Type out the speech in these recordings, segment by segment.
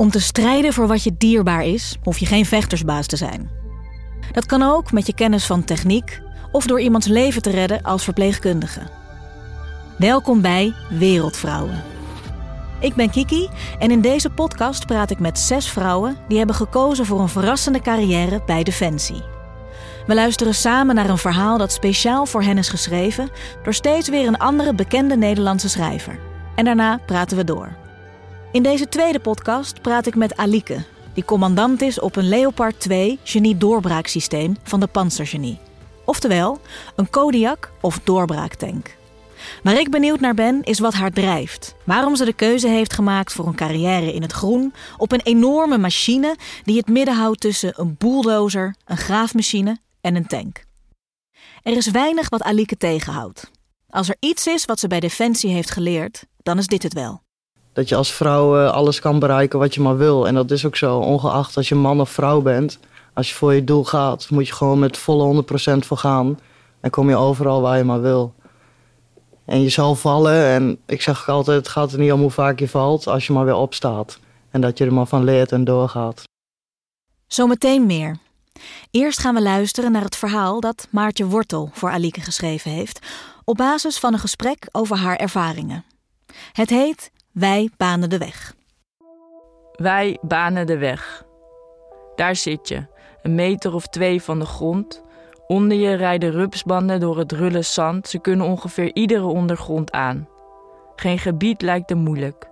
Om te strijden voor wat je dierbaar is, hoef je geen vechtersbaas te zijn. Dat kan ook met je kennis van techniek of door iemands leven te redden als verpleegkundige. Welkom bij Wereldvrouwen. Ik ben Kiki en in deze podcast praat ik met zes vrouwen die hebben gekozen voor een verrassende carrière bij Defensie. We luisteren samen naar een verhaal dat speciaal voor hen is geschreven door steeds weer een andere bekende Nederlandse schrijver. En daarna praten we door. In deze tweede podcast praat ik met Alike, die commandant is op een Leopard 2 genie-doorbraaksysteem van de Panzergenie. Oftewel, een Kodiak of doorbraaktank. Waar ik benieuwd naar ben, is wat haar drijft. Waarom ze de keuze heeft gemaakt voor een carrière in het groen op een enorme machine die het midden houdt tussen een bulldozer, een graafmachine en een tank. Er is weinig wat Alike tegenhoudt. Als er iets is wat ze bij Defensie heeft geleerd, dan is dit het wel. Dat je als vrouw eh, alles kan bereiken wat je maar wil. En dat is ook zo, ongeacht als je man of vrouw bent. Als je voor je doel gaat, moet je gewoon met volle 100% voor gaan. En kom je overal waar je maar wil. En je zal vallen. En ik zeg altijd, het gaat er niet om hoe vaak je valt, als je maar weer opstaat. En dat je er maar van leert en doorgaat. Zometeen meer. Eerst gaan we luisteren naar het verhaal dat Maartje Wortel voor Alike geschreven heeft, op basis van een gesprek over haar ervaringen. Het heet Wij banen de weg. Wij banen de weg. Daar zit je, een meter of twee van de grond. Onder je rijden rupsbanden door het rulle zand. Ze kunnen ongeveer iedere ondergrond aan. Geen gebied lijkt er moeilijk.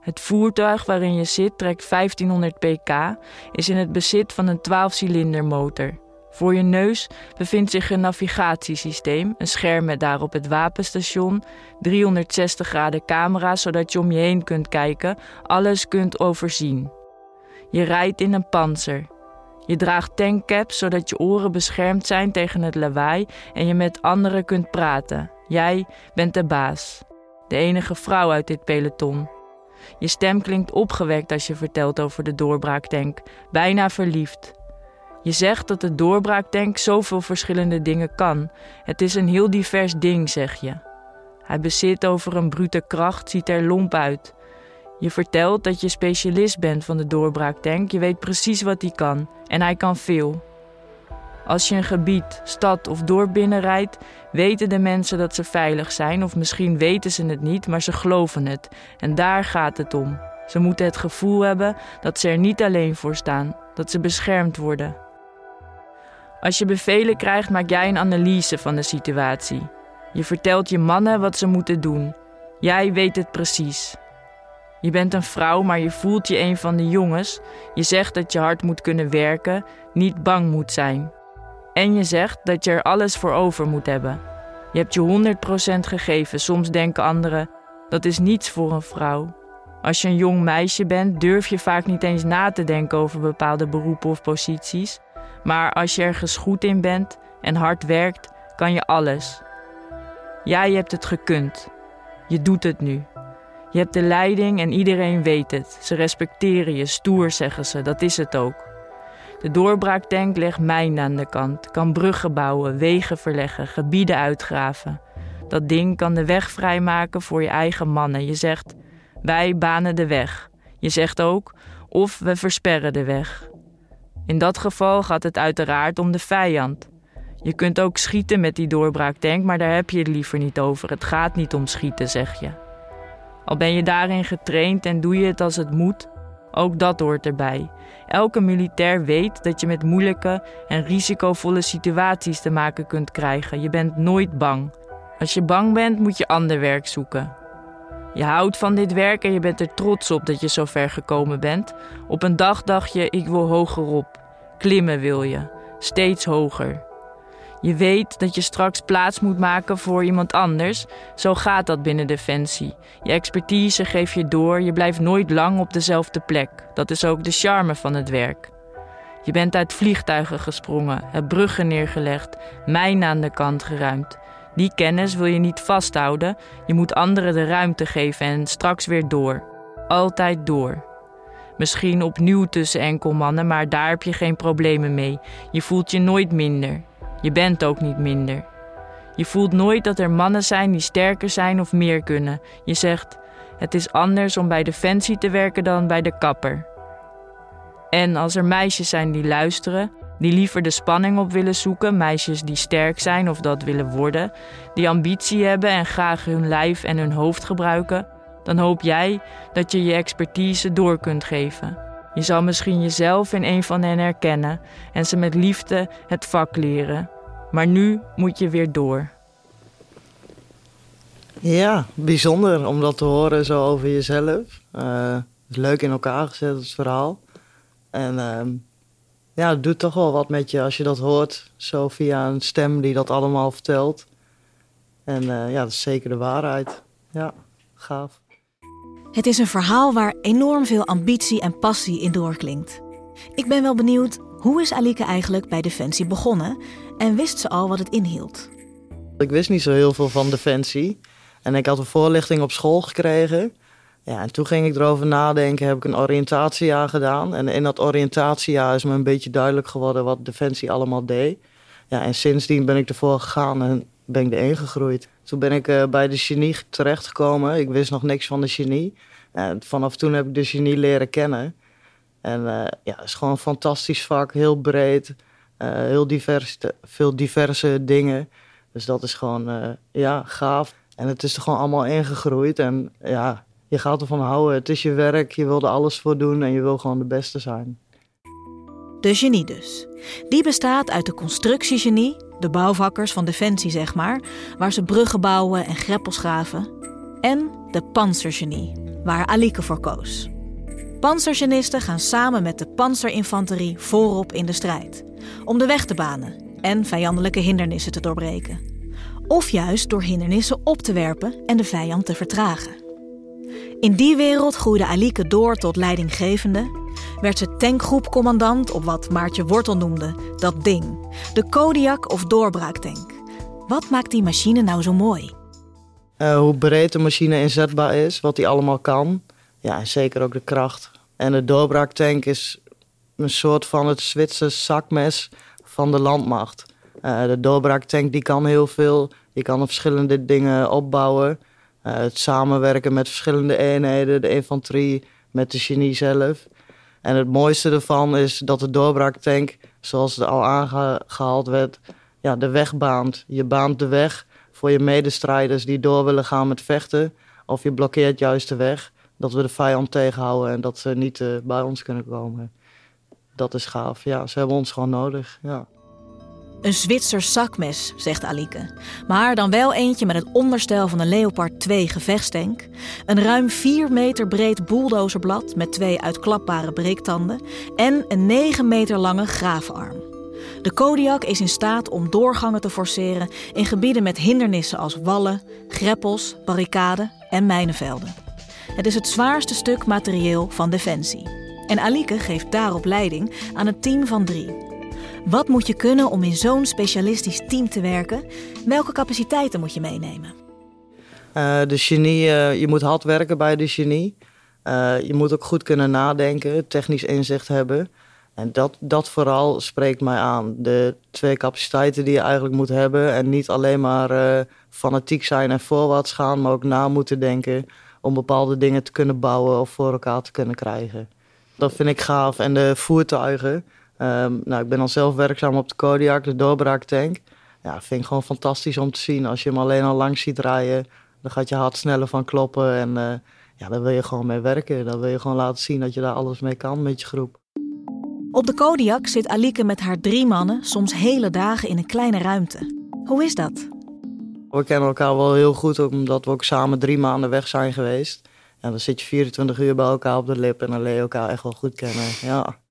Het voertuig waarin je zit trekt 1500 pk, is in het bezit van een 12-cilinder motor. Voor je neus bevindt zich een navigatiesysteem, een scherm met daarop het wapenstation, 360 graden camera zodat je om je heen kunt kijken, alles kunt overzien. Je rijdt in een panzer. Je draagt tankcaps zodat je oren beschermd zijn tegen het lawaai en je met anderen kunt praten. Jij bent de baas, de enige vrouw uit dit peloton. Je stem klinkt opgewekt als je vertelt over de doorbraaktank, bijna verliefd. Je zegt dat de doorbraaktank zoveel verschillende dingen kan. Het is een heel divers ding, zeg je. Hij bezit over een brute kracht, ziet er lomp uit. Je vertelt dat je specialist bent van de doorbraaktank. Je weet precies wat hij kan. En hij kan veel. Als je een gebied, stad of dorp binnenrijdt, weten de mensen dat ze veilig zijn. Of misschien weten ze het niet, maar ze geloven het. En daar gaat het om. Ze moeten het gevoel hebben dat ze er niet alleen voor staan. Dat ze beschermd worden. Als je bevelen krijgt, maak jij een analyse van de situatie. Je vertelt je mannen wat ze moeten doen. Jij weet het precies. Je bent een vrouw, maar je voelt je een van de jongens. Je zegt dat je hard moet kunnen werken, niet bang moet zijn. En je zegt dat je er alles voor over moet hebben. Je hebt je 100% gegeven. Soms denken anderen dat is niets voor een vrouw. Als je een jong meisje bent, durf je vaak niet eens na te denken over bepaalde beroepen of posities. Maar als je ergens goed in bent en hard werkt, kan je alles. Jij hebt het gekund. Je doet het nu. Je hebt de leiding en iedereen weet het. Ze respecteren je, stoer zeggen ze, dat is het ook. De doorbraaktank legt mijnen aan de kant, kan bruggen bouwen, wegen verleggen, gebieden uitgraven. Dat ding kan de weg vrijmaken voor je eigen mannen. Je zegt, wij banen de weg. Je zegt ook, of we versperren de weg. In dat geval gaat het uiteraard om de vijand. Je kunt ook schieten met die doorbraaktank, maar daar heb je het liever niet over. Het gaat niet om schieten, zeg je. Al ben je daarin getraind en doe je het als het moet, ook dat hoort erbij. Elke militair weet dat je met moeilijke en risicovolle situaties te maken kunt krijgen. Je bent nooit bang. Als je bang bent, moet je ander werk zoeken. Je houdt van dit werk en je bent er trots op dat je zo ver gekomen bent. Op een dag dacht je: ik wil hogerop. Klimmen wil je, steeds hoger. Je weet dat je straks plaats moet maken voor iemand anders. Zo gaat dat binnen Defensie. Je expertise geef je door, je blijft nooit lang op dezelfde plek. Dat is ook de charme van het werk. Je bent uit vliegtuigen gesprongen, hebt bruggen neergelegd, mijnen aan de kant geruimd. Die kennis wil je niet vasthouden, je moet anderen de ruimte geven en straks weer door. Altijd door. Misschien opnieuw tussen enkelmannen, maar daar heb je geen problemen mee. Je voelt je nooit minder. Je bent ook niet minder. Je voelt nooit dat er mannen zijn die sterker zijn of meer kunnen. Je zegt: Het is anders om bij Defensie te werken dan bij de kapper. En als er meisjes zijn die luisteren, die liever de spanning op willen zoeken, meisjes die sterk zijn of dat willen worden, die ambitie hebben en graag hun lijf en hun hoofd gebruiken, dan hoop jij dat je je expertise door kunt geven. Je zal misschien jezelf in een van hen herkennen en ze met liefde het vak leren. Maar nu moet je weer door. Ja, bijzonder om dat te horen zo over jezelf. Is leuk in elkaar gezet, het verhaal. En uh, ja, het doet toch wel wat met je als je dat hoort. Zo via een stem die dat allemaal vertelt. En uh, ja, dat is zeker de waarheid. Ja, gaaf. Het is een verhaal waar enorm veel ambitie en passie in doorklinkt. Ik ben wel benieuwd, hoe is Alike eigenlijk bij Defensie begonnen en wist ze al wat het inhield? Ik wist niet zo heel veel van Defensie en ik had een voorlichting op school gekregen. Ja, en toen ging ik erover nadenken, heb ik een oriëntatiejaar gedaan. En in dat oriëntatiejaar is me een beetje duidelijk geworden wat Defensie allemaal deed. Ja, en sindsdien ben ik ervoor gegaan en ben ik erin gegroeid. Toen ben ik uh, bij de genie terechtgekomen. Ik wist nog niks van de genie. En vanaf toen heb ik de genie leren kennen. En uh, ja, het is gewoon een fantastisch vak, heel breed, heel divers, veel diverse dingen. Dus dat is gewoon, ja, gaaf. En het is er gewoon allemaal ingegroeid. En ja, je gaat ervan houden. Het is je werk, je wil er alles voor doen en je wil gewoon de beste zijn. De genie dus. Die bestaat uit de constructiegenie, de bouwvakkers van Defensie zeg maar, waar ze bruggen bouwen en greppels graven. En de panzergenie, waar Alike voor koos. Panzergenisten gaan samen met de panzerinfanterie voorop in de strijd. Om de weg te banen en vijandelijke hindernissen te doorbreken. Of juist door hindernissen op te werpen en de vijand te vertragen. In die wereld groeide Alike door tot leidinggevende werd ze tankgroepcommandant op wat Maartje Wortel noemde, dat ding. De Kodiak of doorbraaktank. Wat maakt die machine nou zo mooi? Uh, hoe breed de machine inzetbaar is, wat die allemaal kan. Ja, en zeker ook de kracht. En de doorbraaktank is een soort van het Zwitserse zakmes van de landmacht. Uh, de doorbraaktank die kan heel veel. Die kan verschillende dingen opbouwen. Uh, het samenwerken met verschillende eenheden, de infanterie, met de genie zelf. En het mooiste ervan is dat de doorbraaktank, zoals het al aangehaald werd, ja, de weg baant. Je baant de weg voor je medestrijders die door willen gaan met vechten. Of je blokkeert juist de weg, dat we de vijand tegenhouden en dat ze niet uh, bij ons kunnen komen. Dat is gaaf. Ja, ze hebben ons gewoon nodig. Ja. Een Zwitsers zakmes, zegt Alike. Maar dan wel eentje met het onderstel van een Leopard 2 gevechtstank. Een ruim 4 meter breed bulldozerblad met twee uitklapbare breektanden. En een 9 meter lange gravenarm. De Kodiak is in staat om doorgangen te forceren in gebieden met hindernissen als wallen, greppels, barricaden en mijnenvelden. Het is het zwaarste stuk materieel van Defensie. En Alike geeft daarop leiding aan een team van drie. Wat moet je kunnen om in zo'n specialistisch team te werken? Welke capaciteiten moet je meenemen? Uh, de genie, uh, je moet hard werken bij de genie. Uh, je moet ook goed kunnen nadenken, technisch inzicht hebben. En dat, dat vooral spreekt mij aan. De twee capaciteiten die je eigenlijk moet hebben. En niet alleen maar fanatiek zijn en voorwaarts gaan, maar ook na moeten denken om bepaalde dingen te kunnen bouwen of voor elkaar te kunnen krijgen. Dat vind ik gaaf. En de voertuigen, Um, nou, ik ben al zelf werkzaam op de Kodiak, de doorbraaktank. Ja, vind ik gewoon fantastisch om te zien. Als je hem alleen al langs ziet rijden, dan gaat je hart sneller van kloppen. En uh, ja, daar wil je gewoon mee werken. Dan wil je gewoon laten zien dat je daar alles mee kan met je groep. Op de Kodiak zit Alike met haar drie mannen soms hele dagen in een kleine ruimte. Hoe is dat? We kennen elkaar wel heel goed, omdat we ook samen drie maanden weg zijn geweest. En dan zit je 24 uur bij elkaar op de lip en dan leer je elkaar echt wel goed kennen. Ja.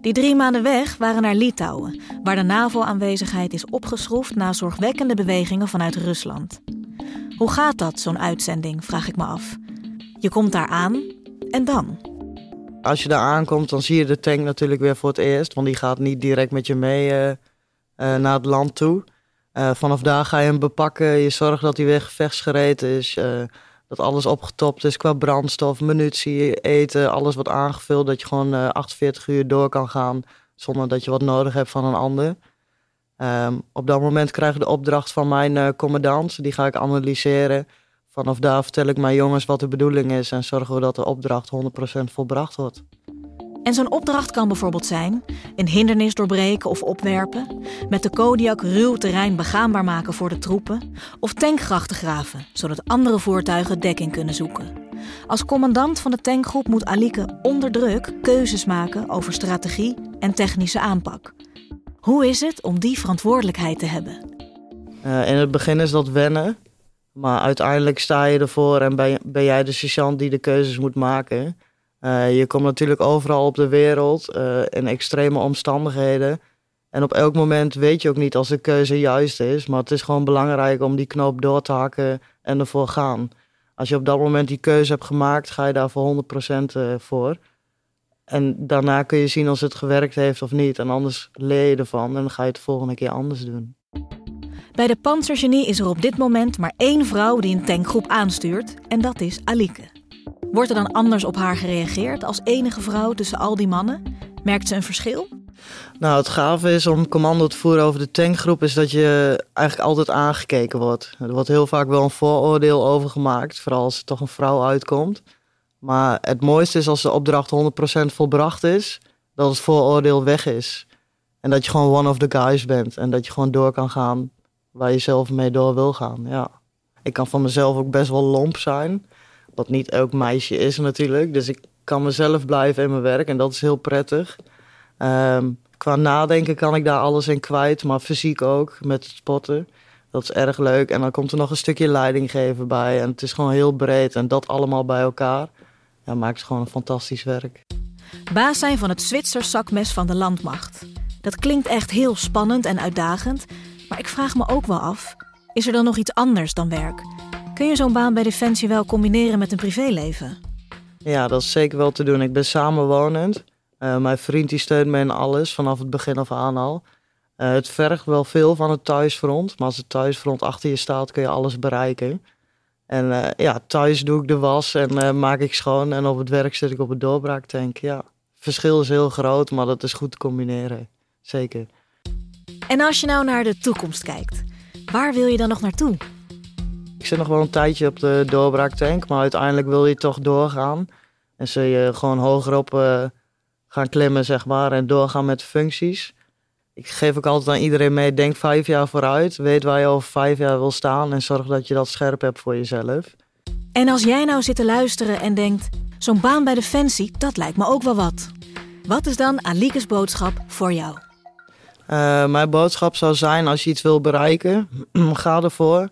Die drie maanden weg waren naar Litouwen, waar de NAVO-aanwezigheid is opgeschroefd na zorgwekkende bewegingen vanuit Rusland. Hoe gaat dat, zo'n uitzending, vraag ik me af. Je komt daar aan en dan? Als je daar aankomt, dan zie je de tank natuurlijk weer voor het eerst, want die gaat niet direct met je mee uh, uh, naar het land toe. Uh, vanaf daar ga je hem bepakken, je zorgt dat hij weer gevechtsgereed is dat alles opgetopt is qua brandstof, munitie, eten, alles wordt aangevuld. Dat je gewoon uh, eh, 48 uur door kan gaan zonder dat je wat nodig hebt van een ander. Um, op dat moment krijg ik de opdracht van mijn uh, commandant. Die ga ik analyseren. Vanaf daar vertel ik mijn jongens wat de bedoeling is en zorgen we dat de opdracht 100% volbracht wordt. En zo'n opdracht kan bijvoorbeeld zijn een hindernis doorbreken of opwerpen, met de Kodiak ruw terrein begaanbaar maken voor de troepen of tankgrachten graven, zodat andere voertuigen dekking kunnen zoeken. Als commandant van de tankgroep moet Alike onder druk keuzes maken over strategie en technische aanpak. Hoe is het om die verantwoordelijkheid te hebben? Uh, in het begin is dat wennen. Maar uiteindelijk sta je ervoor en ben, ben jij de sergeant die de keuzes moet maken. Uh, je komt natuurlijk overal op de wereld uh, in extreme omstandigheden. En op elk moment weet je ook niet als de keuze juist is. Maar het is gewoon belangrijk om die knoop door te hakken en ervoor gaan. Als je op dat moment die keuze hebt gemaakt, ga je daar voor 100% voor. En daarna kun je zien als het gewerkt heeft of niet. En anders leer je ervan en dan ga je het de volgende keer anders doen. Bij de Panzergenie is er op dit moment maar één vrouw die een tankgroep aanstuurt. En dat is Alike. Wordt er dan anders op haar gereageerd als enige vrouw tussen al die mannen? Merkt ze een verschil? Nou, het gave is om commando te voeren over de tankgroep, is dat je eigenlijk altijd aangekeken wordt. Er wordt heel vaak wel een vooroordeel over gemaakt, vooral als er toch een vrouw uitkomt. Maar het mooiste is als de opdracht 100% volbracht is, dat het vooroordeel weg is. En dat je gewoon one of the guys bent en dat je gewoon door kan gaan waar je zelf mee door wil gaan. Ja. Ik kan van mezelf ook best wel lomp zijn. Wat niet elk meisje is natuurlijk. Dus ik kan mezelf blijven in mijn werk en dat is heel prettig. Um, qua nadenken kan ik daar alles in kwijt, maar fysiek ook met het spotten. Dat is erg leuk. En dan komt er nog een stukje leiding geven bij. En het is gewoon heel breed. En dat allemaal bij elkaar ja, maakt gewoon een fantastisch werk. Baas zijn van het Zwitsers zakmes van de landmacht. Dat klinkt echt heel spannend en uitdagend. Maar ik vraag me ook wel af: is er dan nog iets anders dan werk? Kun je zo'n baan bij Defensie wel combineren met een privéleven? Ja, dat is zeker wel te doen. Ik ben samenwonend. Uh, mijn vriend die steunt me in alles, vanaf het begin af aan al. Uh, het vergt wel veel van het thuisfront. Maar als het thuisfront achter je staat, kun je alles bereiken. En uh, ja, thuis doe ik de was en maak ik schoon. En op het werk zit ik op het doorbraaktank. Ja, het verschil is heel groot, maar dat is goed te combineren. Zeker. En als je nou naar de toekomst kijkt, waar wil je dan nog naartoe? Ik zit nog wel een tijdje op de doorbraaktank, maar uiteindelijk wil je toch doorgaan. En zul je gewoon hogerop uh, gaan klimmen, zeg maar, en doorgaan met functies. Ik geef ook altijd aan iedereen mee, denk vijf jaar vooruit. Weet waar je over vijf jaar wil staan en zorg dat je dat scherp hebt voor jezelf. En als jij nou zit te luisteren en denkt, zo'n baan bij Defensie, dat lijkt me ook wel wat. Wat is dan Alike's boodschap voor jou? Uh, mijn boodschap zou zijn, als je iets wil bereiken, ga ervoor.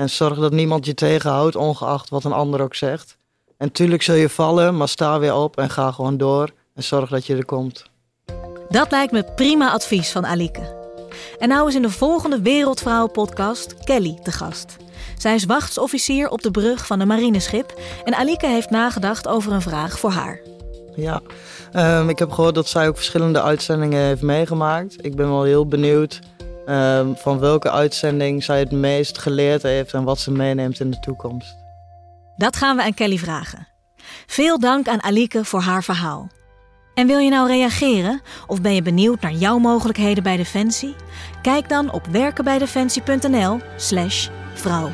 En zorg dat niemand je tegenhoudt, ongeacht wat een ander ook zegt. En tuurlijk zul je vallen, maar sta weer op en ga gewoon door. En zorg dat je er komt. Dat lijkt me prima advies van Alike. En nou is in de volgende Wereldvrouwen-podcast Kelly te gast. Zij is wachtsofficier op de brug van een marineschip. En Alike heeft nagedacht over een vraag voor haar. Ja, um, ik heb gehoord dat zij ook verschillende uitzendingen heeft meegemaakt. Ik ben wel heel benieuwd um, van welke uitzending zij het meest geleerd heeft en wat ze meeneemt in de toekomst. Dat gaan we aan Kelly vragen. Veel dank aan Alike voor haar verhaal. En wil je nou reageren of ben je benieuwd naar jouw mogelijkheden bij Defensie? Kijk dan op werkenbijdefensie.nl/slash vrouw.